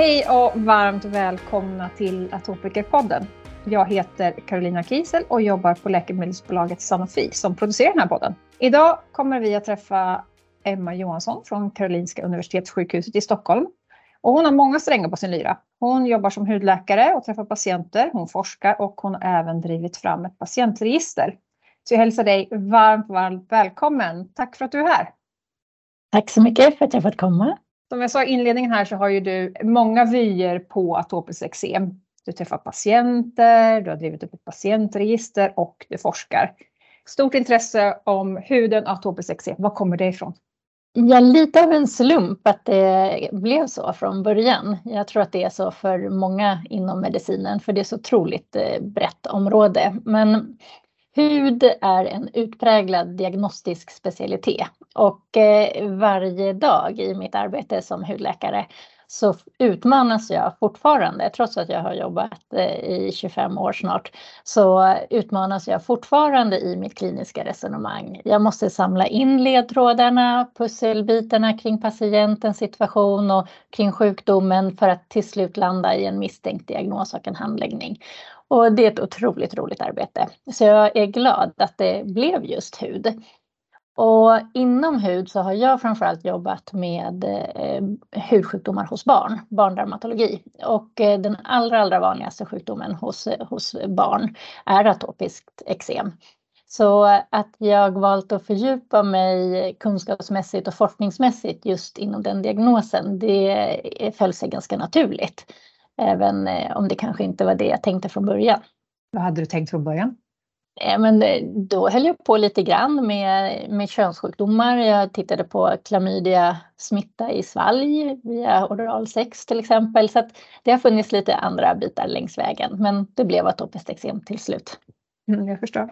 Hej och varmt välkomna till Atopikerpodden. Jag heter Carolina Kiesel och jobbar på läkemedelsbolaget Sanofi som producerar den här podden. Idag kommer vi att träffa Emma Johansson från Karolinska Universitetssjukhuset i Stockholm. Och hon har många strängar på sin lyra. Hon jobbar som hudläkare och träffar patienter. Hon forskar och hon har även drivit fram ett patientregister. Så jag hälsar dig varmt, varmt välkommen. Tack för att du är här. Tack så mycket för att jag fått komma. Som jag sa i inledningen här så har ju du många vyer på atopiskt eksem. Du träffar patienter, du har drivit upp ett patientregister och du forskar. Stort intresse om huden och atopiskt eksem. Var kommer det ifrån? Ja, lite av en slump att det blev så från början. Jag tror att det är så för många inom medicinen, för det är så otroligt eh, brett område. Men hud är en utpräglad diagnostisk specialitet och eh, varje dag i mitt arbete som hudläkare så utmanas jag fortfarande, trots att jag har jobbat eh, i 25 år snart, så utmanas jag fortfarande i mitt kliniska resonemang. Jag måste samla in ledtrådarna, pusselbitarna kring patientens situation och kring sjukdomen för att till slut landa i en misstänkt diagnos och en handläggning. Och det är ett otroligt roligt arbete. Så jag är glad att det blev just hud. Och inom hud så har jag framförallt jobbat med eh, hudsjukdomar hos barn, barndermatologi. Och eh, den allra, allra vanligaste sjukdomen hos, hos barn är atopiskt eksem. Så att jag valt att fördjupa mig kunskapsmässigt och forskningsmässigt just inom den diagnosen, det föll sig ganska naturligt. Även eh, om det kanske inte var det jag tänkte från början. Vad hade du tänkt från början? Eh, men eh, då höll jag på lite grann med, med könssjukdomar. Jag tittade på klamydia smitta i svalg via oralsex till exempel. Så det har funnits lite andra bitar längs vägen. Men det blev atopiskt eksem till slut. Mm, jag förstår.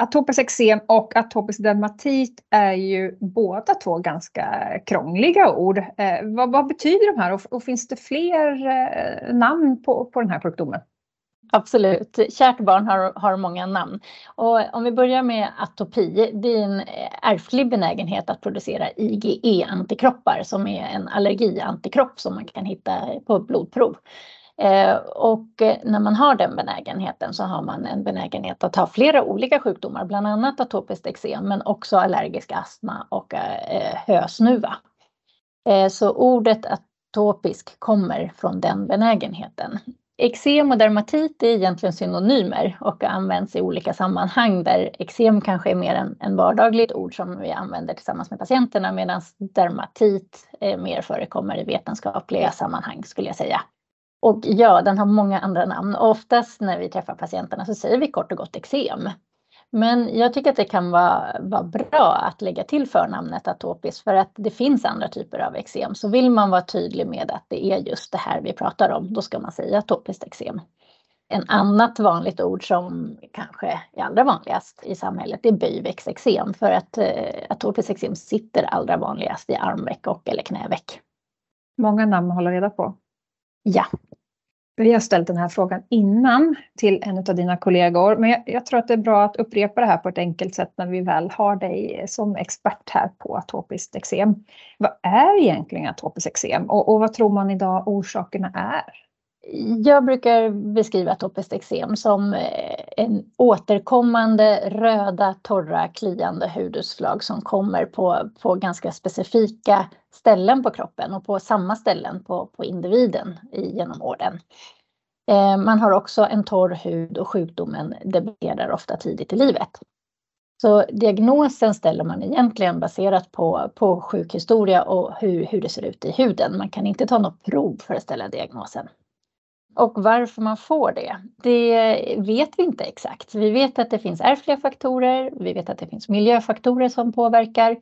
Atopiskt eksem och atopisk dermatit är ju båda två ganska krångliga ord. Eh, vad, vad, betyder de här och, och finns det fler eh, namn på, på den här sjukdomen? Absolut, kärt barn har, har många namn. Och om vi börjar med atopi, det är en eh, ärftlig benägenhet att producera IgE-antikroppar som är en allergiantikropp som man kan hitta på blodprov. Eh, och eh, när man har den benägenheten så har man en benägenhet att ha flera olika sjukdomar, bland annat atopiskt eksem men också allergisk astma och eh, hösnuva. Så ordet atopisk kommer från den benägenheten. Eksem och dermatit är egentligen synonymer och används i olika sammanhang där eksem kanske är mer en, en vardagligt ord som vi använder tillsammans med patienterna medan dermatit mer förekommer i vetenskapliga sammanhang skulle jag säga. Och ja, den har många andra namn. Och oftast när vi träffar patienterna så säger vi kort och gott eksem. Men jag tycker att det kan vara, vara bra att lägga till förnamnet atopisk för att det finns andra typer av eksem. Så vill man vara tydlig med att det är just det här vi pratar om, då ska man säga atopiskt eksem. En annat vanligt ord som kanske är allra vanligast i samhället är böjväcksexem för att eh, atopiskt eksem sitter allra vanligast i armveck och eller knäveck. Många namn att hålla reda på. Ja. Vi har ställt den här frågan innan till en av dina kollegor, men jag, jag, tror att det är bra att upprepa det här på ett enkelt sätt när vi väl har dig som expert här på atopiskt eksem. Vad är egentligen atopiskt eksem och, och vad tror man idag orsakerna är? Jag brukar beskriva atopiskt eksem som eh, en återkommande röda, torra, kliande hudutslag som kommer på, på ganska specifika ställen på kroppen och på samma ställen på, på individen genom åren. Eh, man har också en torr hud och sjukdomen debuterar ofta tidigt i livet. Så diagnosen ställer man egentligen baserat på, på sjukhistoria och hur, hur det ser ut i huden. Man kan inte ta något prov för att ställa diagnosen. Och varför man får det, det vet vi inte exakt. Vi vet att det finns ärftliga faktorer, vi vet att det finns miljöfaktorer som påverkar.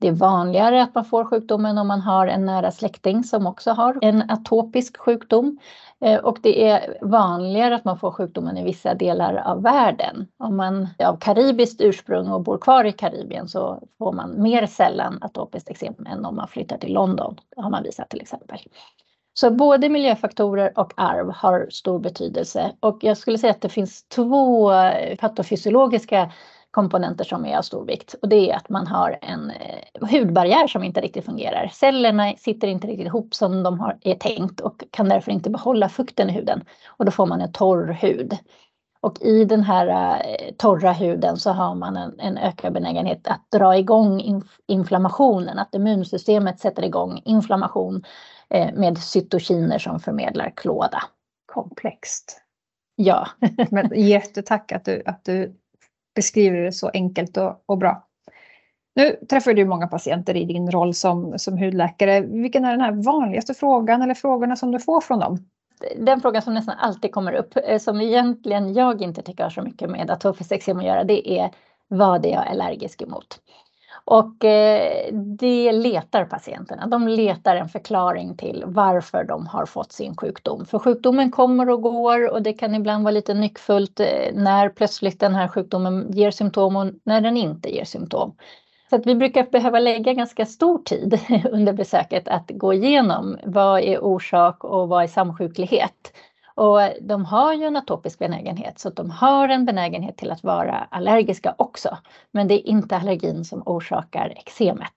Det är vanligare att man får sjukdomen om man har en nära släkting som också har en atopisk sjukdom. Eh, och det är vanligare att man får sjukdomen i vissa delar av världen. Om man är av karibiskt ursprung och bor kvar i Karibien så får man mer sällan atopiskt eksem än om man flyttar till London, har man visat till exempel. Så både miljöfaktorer och arv har stor betydelse och jag skulle säga att det finns två patofysiologiska komponenter som är av stor vikt och det är att man har en eh, hudbarriär som inte riktigt fungerar. Cellerna sitter inte riktigt ihop som de har, är tänkt och kan därför inte behålla fukten i huden och då får man en torr hud. Och i den här eh, torra huden så har man en, en ökad benägenhet att dra igång inf inflammationen, att immunsystemet sätter igång inflammation eh, med cytokiner som förmedlar klåda. Komplext. Ja. Men jättetack att du, att du beskriver det så enkelt och, och bra. Nu träffar du många patienter i din roll som, som hudläkare. Vilken är den här vanligaste frågan eller frågorna som du får från dem? Den frågan som nästan alltid kommer upp, eh, som egentligen jag inte tycker har så mycket med atopiskt eksem att göra, det är vad är jag allergisk emot? Och eh, det letar patienterna. De letar en förklaring till varför de har fått sin sjukdom. För sjukdomen kommer och går och det kan ibland vara lite nyckfullt eh, när plötsligt den här sjukdomen ger symptom och när den inte ger symptom. Så att vi brukar behöva lägga ganska stor tid under besöket att gå igenom vad är orsak och vad är samsjuklighet. Och de har ju en atopisk benägenhet så att de har en benägenhet till att vara allergiska också. Men det är inte allergin som orsakar eksemet.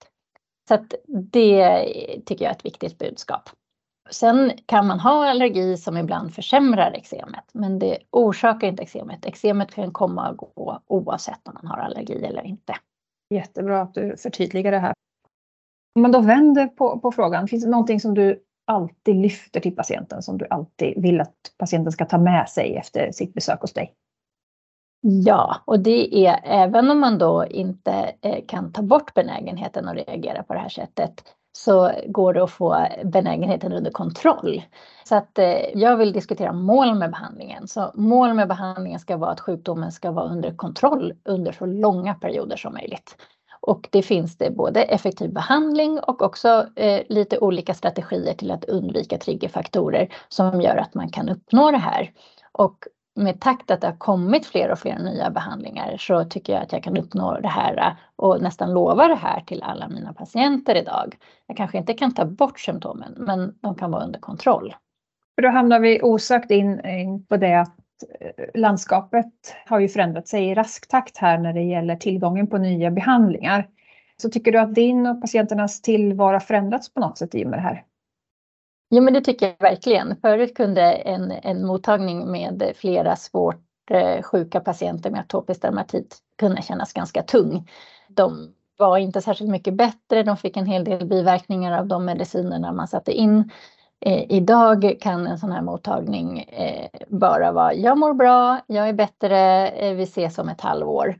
Så att det tycker jag är ett viktigt budskap. Sen kan man ha allergi som ibland försämrar eksemet, men det orsakar inte eksemet. Eksemet kan komma och gå oavsett om man har allergi eller inte. Jättebra att du förtydligar det här. Om man då vänder på, på frågan, finns det någonting som du alltid lyfter till patienten som du alltid vill att patienten ska ta med sig efter sitt besök hos dig? Ja, och det är även om man då inte eh, kan ta bort benägenheten att reagera på det här sättet så går det att få benägenheten under kontroll. Så att eh, jag vill diskutera mål med behandlingen. Så mål med behandlingen ska vara att sjukdomen ska vara under kontroll under så långa perioder som möjligt. Och det finns det både effektiv behandling och också eh, lite olika strategier till att undvika triggerfaktorer som gör att man kan uppnå det här. Och med takt att det har kommit fler och fler nya behandlingar så tycker jag att jag kan uppnå det här äh, och nästan lova det här till alla mina patienter idag. Jag kanske inte kan ta bort symptomen, men de kan vara under kontroll. För då hamnar vi osökt in, in på det att eh, landskapet har ju förändrat sig i rask takt här när det gäller tillgången på nya behandlingar. Så tycker du att din och patienternas tillvaro förändrats på något sätt i och med det här? Jo, men det tycker jag verkligen. Förut kunde en, en mottagning med flera svårt eh, sjuka patienter med atopisk dermatit kunna kännas ganska tung. De var inte särskilt mycket bättre. De fick en hel del biverkningar av de medicinerna man satte in. Eh, idag kan en sån här mottagning eh, bara vara jag mår bra, jag är bättre, eh, vi ses om ett halvår.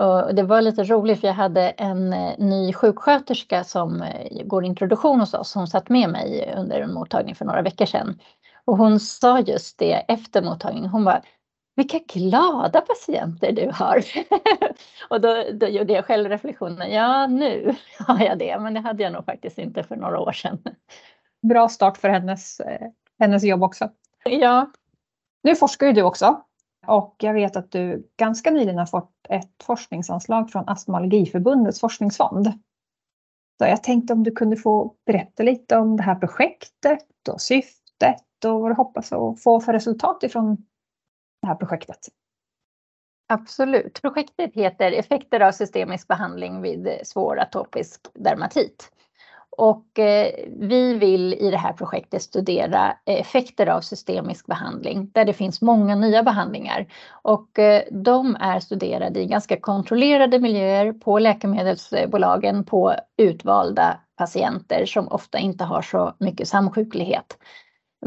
Och det var lite roligt för jag hade en eh, ny sjuksköterska som eh, går introduktion hos oss. Hon satt med mig under en mottagning för några veckor sedan. Och hon sa just det efter mottagningen. Hon var vilka glada patienter du har. och då, då gjorde jag själv reflektionen, ja nu har jag det, men det hade jag nog faktiskt inte för några år sedan. Bra start för hennes, eh, hennes jobb också. Ja. Nu forskar ju du också och jag vet att du ganska nyligen har fått ett forskningsanslag från Astma Allergiförbundets forskningsfond. Så jag tänkte om du kunde få berätta lite om det här projektet och syftet och vad du hoppas att få för resultat ifrån det här projektet. Absolut. Projektet heter Effekter av systemisk behandling vid svår atopisk dermatit. Och eh, vi vill i det här projektet studera eh, effekter av systemisk behandling där det finns många nya behandlingar. Och eh, de är studerade i ganska kontrollerade miljöer på läkemedelsbolagen på utvalda patienter som ofta inte har så mycket samsjuklighet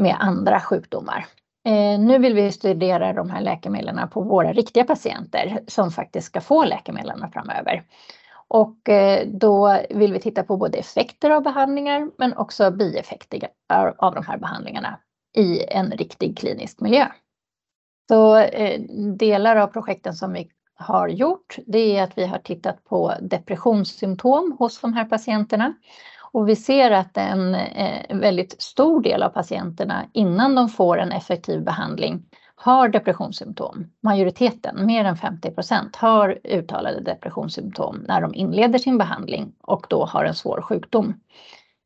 med andra sjukdomar. Eh, nu vill vi studera de här läkemedlen på våra riktiga patienter som faktiskt ska få läkemedlen framöver. Och eh, då vill vi titta på både effekter av behandlingar men också bieffekter av de här behandlingarna i en riktig klinisk miljö. Så eh, delar av projekten som vi har gjort, det är att vi har tittat på depressionssymptom hos de här patienterna. Och vi ser att en eh, väldigt stor del av patienterna innan de får en effektiv behandling har depressionssymptom. Majoriteten, mer än 50 procent, har uttalade depressionssymptom när de inleder sin behandling och då har en svår sjukdom.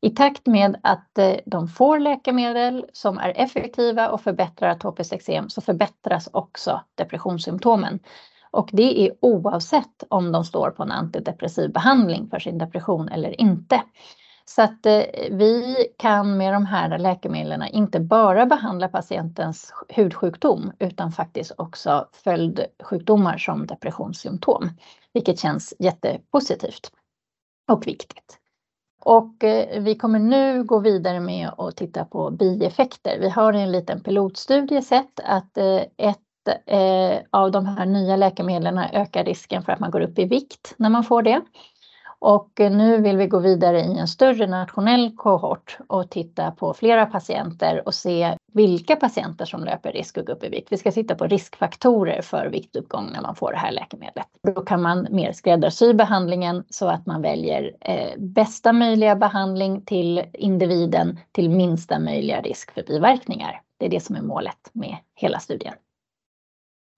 I takt med att eh, de får läkemedel som är effektiva och förbättrar atopiskt eksem så förbättras också depressionssymptomen. Och det är oavsett om de står på en antidepressiv behandling för sin depression eller inte. Så att eh, vi kan med de här läkemedlen inte bara behandla patientens hudsjukdom utan faktiskt också följdsjukdomar som depressionssymptom, vilket känns jättepositivt och viktigt. Och eh, vi kommer nu gå vidare med att titta på bieffekter. Vi har i en liten pilotstudie sett att eh, ett av de här nya läkemedlen ökar risken för att man går upp i vikt när man får det. Och eh, nu vill vi gå vidare i en större nationell kohort och titta på flera patienter och se vilka patienter som löper risk att gå upp i vikt. Vi ska titta på riskfaktorer för viktuppgång när man får det här läkemedlet. Då kan man mer skräddarsy behandlingen så att man väljer eh, bästa möjliga behandling till individen till minsta möjliga risk för biverkningar. Det är det som är målet med hela studien.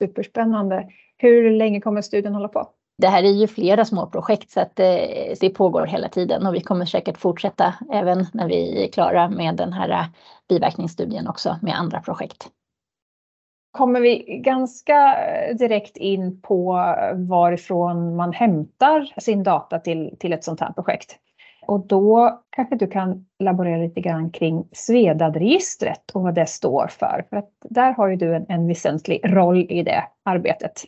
Superspännande. Hur länge kommer studien hålla på? Det här är ju flera små projekt så att det, eh, det pågår hela tiden och vi kommer säkert fortsätta även när vi är klara med den här eh, biverkningsstudien också med andra projekt. Kommer vi ganska eh, direkt in på varifrån man hämtar sin data till, till ett sånt här projekt. Och då kanske du kan laborera lite grann kring Svedad-registret och vad det står för. För att där har ju du en, en väsentlig roll i det arbetet.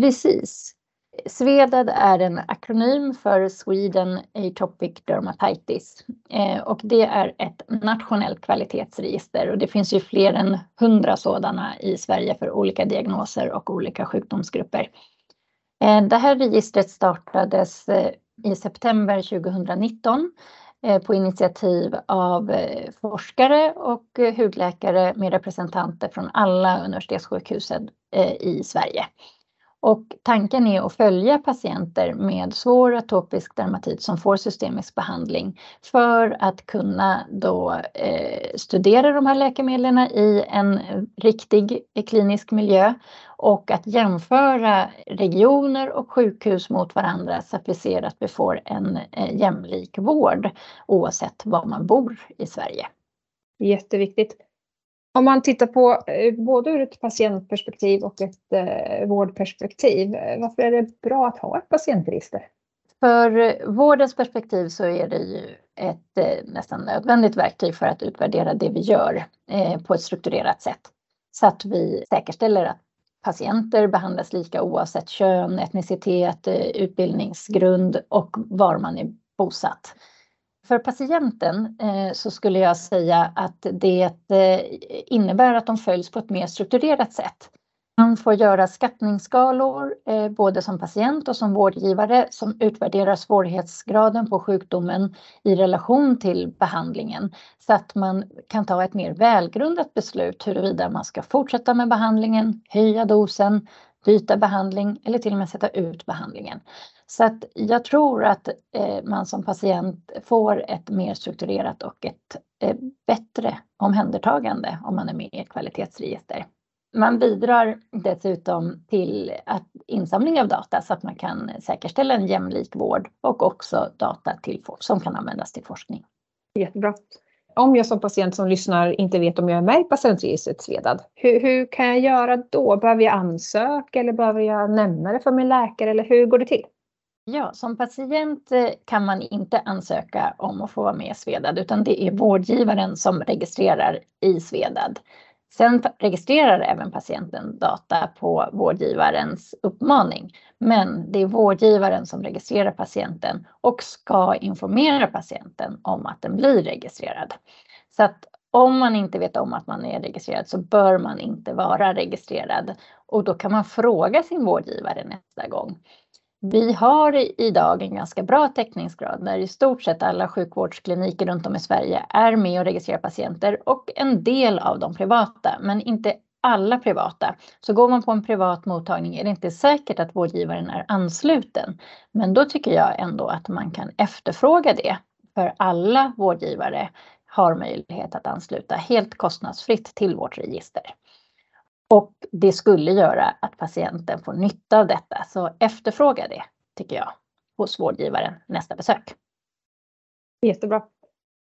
Precis. Svedad är en akronym för Sweden Atopic Dermatitis eh, och det är ett nationellt kvalitetsregister och det finns ju fler än hundra sådana i Sverige för olika diagnoser och olika sjukdomsgrupper. Eh, det här registret startades eh, i september 2019 på initiativ av forskare och hudläkare med representanter från alla universitetssjukhusen i Sverige. Och tanken är att följa patienter med svår atopisk dermatit som får systemisk behandling för att kunna då eh, studera de här läkemedlen i en riktig eh, klinisk miljö och att jämföra regioner och sjukhus mot varandra så att vi ser att vi får en eh, jämlik vård oavsett var man bor i Sverige. Jätteviktigt. Om man tittar på eh, både ur ett patientperspektiv och ett eh, vårdperspektiv, eh, varför är det bra att ha ett patientregister? För eh, vårdens perspektiv så är det ju ett nästan nödvändigt verktyg för att utvärdera det vi gör på ett strukturerat sätt. Så att vi säkerställer att patienter behandlas lika oavsett kön, etnicitet, utbildningsgrund och var man är bosatt. För patienten eh, så skulle jag säga att det eh, innebär att de följs på ett mer strukturerat sätt. Man får göra skattningsskalor eh, både som patient och som vårdgivare som utvärderar svårighetsgraden på sjukdomen i relation till behandlingen så att man kan ta ett mer välgrundat beslut huruvida man ska fortsätta med behandlingen, höja dosen, byta behandling eller till och med sätta ut behandlingen. Så att jag tror att eh, man som patient får ett mer strukturerat och ett eh, bättre omhändertagande om man är med i ett kvalitetsregister. Man bidrar dessutom till att insamling av data så att man kan säkerställa en jämlik vård och också data till, som kan användas till forskning. Jättebra om jag som patient som lyssnar inte vet om jag är med i patientregistret Svedad, hur, hur kan jag göra då? Behöver jag ansöka eller behöver jag nämna det för min läkare eller hur går det till? Ja, som patient eh, kan man inte ansöka om att få vara med i Svedad utan det är vårdgivaren som registrerar i Svedad. Sen registrerar även patienten data på vårdgivarens uppmaning. Men det är vårdgivaren som registrerar patienten och ska informera patienten om att den blir registrerad. Så att om man inte vet om att man är registrerad så bör man inte vara registrerad och då kan man fråga sin vårdgivare nästa gång. Vi har idag en ganska bra täckningsgrad när i stort sett alla sjukvårdskliniker runt om i Sverige är med och registrerar patienter och en del av de privata, men inte alla privata. Så går man på en privat mottagning är det inte säkert att vårdgivaren är ansluten. Men då tycker jag ändå att man kan efterfråga det. För alla vårdgivare har möjlighet att ansluta helt kostnadsfritt till vårt register. Och det skulle göra att patienten får nytta av detta. Så efterfråga det, tycker jag, hos vårdgivaren nästa besök. Jättebra.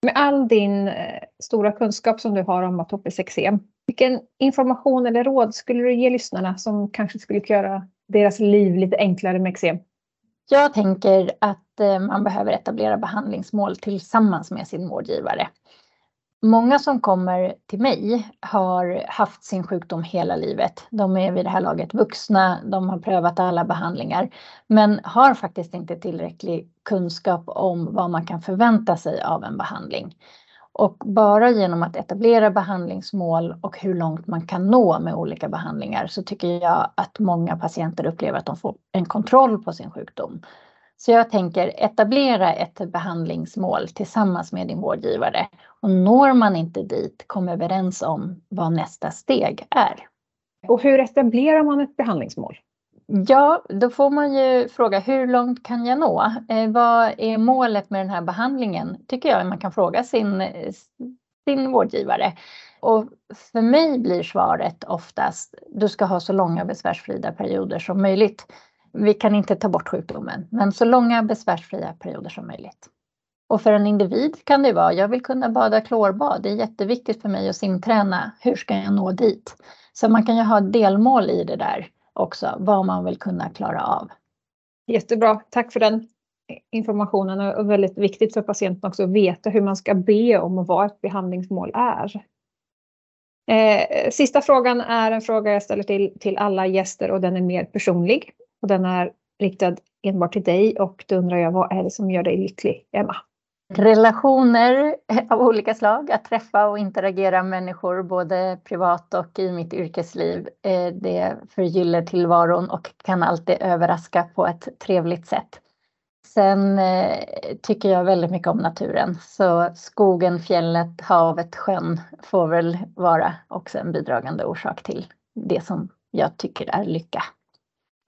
Med all din eh, stora kunskap som du har om atopiskt eksem, vilken information eller råd skulle du ge lyssnarna som kanske skulle göra deras liv lite enklare med eksem? Jag tänker att eh, man behöver etablera behandlingsmål tillsammans med sin vårdgivare. Många som kommer till mig har haft sin sjukdom hela livet. De är vid det här laget vuxna, de har prövat alla behandlingar, men har faktiskt inte tillräcklig kunskap om vad man kan förvänta sig av en behandling. Och bara genom att etablera behandlingsmål och hur långt man kan nå med olika behandlingar så tycker jag att många patienter upplever att de får en kontroll på sin sjukdom. Så jag tänker etablera ett behandlingsmål tillsammans med din vårdgivare. Och når man inte dit, kom överens om vad nästa steg är. Och hur etablerar man ett behandlingsmål? Ja, då får man ju fråga hur långt kan jag nå? Eh, vad är målet med den här behandlingen? Tycker jag man kan fråga sin, sin vårdgivare. Och för mig blir svaret oftast, du ska ha så långa besvärsfria perioder som möjligt. Vi kan inte ta bort sjukdomen, men så långa besvärsfria perioder som möjligt. Och för en individ kan det vara, jag vill kunna bada klorbad, det är jätteviktigt för mig att simträna, hur ska jag nå dit? Så man kan ju ha delmål i det där också, vad man vill kunna klara av. Jättebra, tack för den informationen och väldigt viktigt för patienten också att veta hur man ska be om och vad ett behandlingsmål är. Eh, sista frågan är en fråga jag ställer till, till alla gäster och den är mer personlig. Och den är riktad enbart till dig och då undrar jag vad är det som gör dig lycklig, Emma? Mm. Relationer av olika slag, att träffa och interagera med människor både privat och i mitt yrkesliv. Eh, det förgyller tillvaron och kan alltid överraska på ett trevligt sätt. Sen eh, tycker jag väldigt mycket om naturen, så skogen, fjället, havet, sjön får väl vara också en bidragande orsak till det som jag tycker är lycka.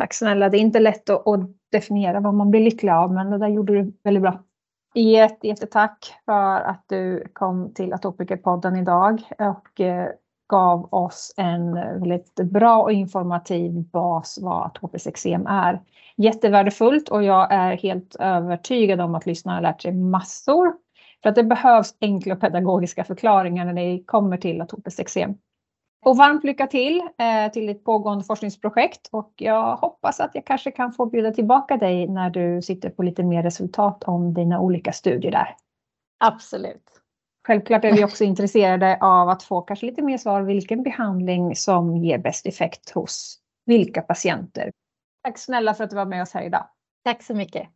Tack snälla. Det är inte lätt att, att definiera vad man blir lycklig av, men det där gjorde du väldigt bra. Jätte, jättetack för att du kom till Atopikerpodden idag och eh, gav oss en väldigt bra och informativ bas vad atopiskt eksem är. Jättevärdefullt och jag är helt övertygad om att lyssnarna har lärt sig massor. För att det behövs enkla pedagogiska förklaringar när det kommer till atopiskt eksem. Och varmt lycka till eh, till ditt pågående forskningsprojekt och jag hoppas att jag kanske kan få bjuda tillbaka dig när du sitter på lite mer resultat om dina olika studier där. Absolut. Självklart är vi också intresserade av att få kanske lite mer svar vilken behandling som ger bäst effekt hos vilka patienter. Tack snälla för att du var med oss här idag. Tack så mycket.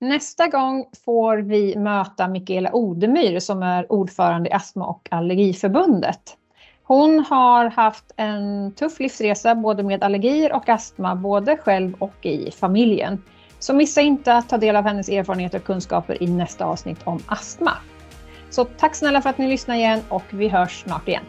Nästa gång får vi möta Mikaela Odemyr som är ordförande i Astma och allergiförbundet. Hon har haft en tuff livsresa både med allergier och astma, både själv och i familjen. Så missa inte att ta del av hennes erfarenheter och kunskaper i nästa avsnitt om astma. Så tack snälla för att ni lyssnar igen och vi hörs snart igen.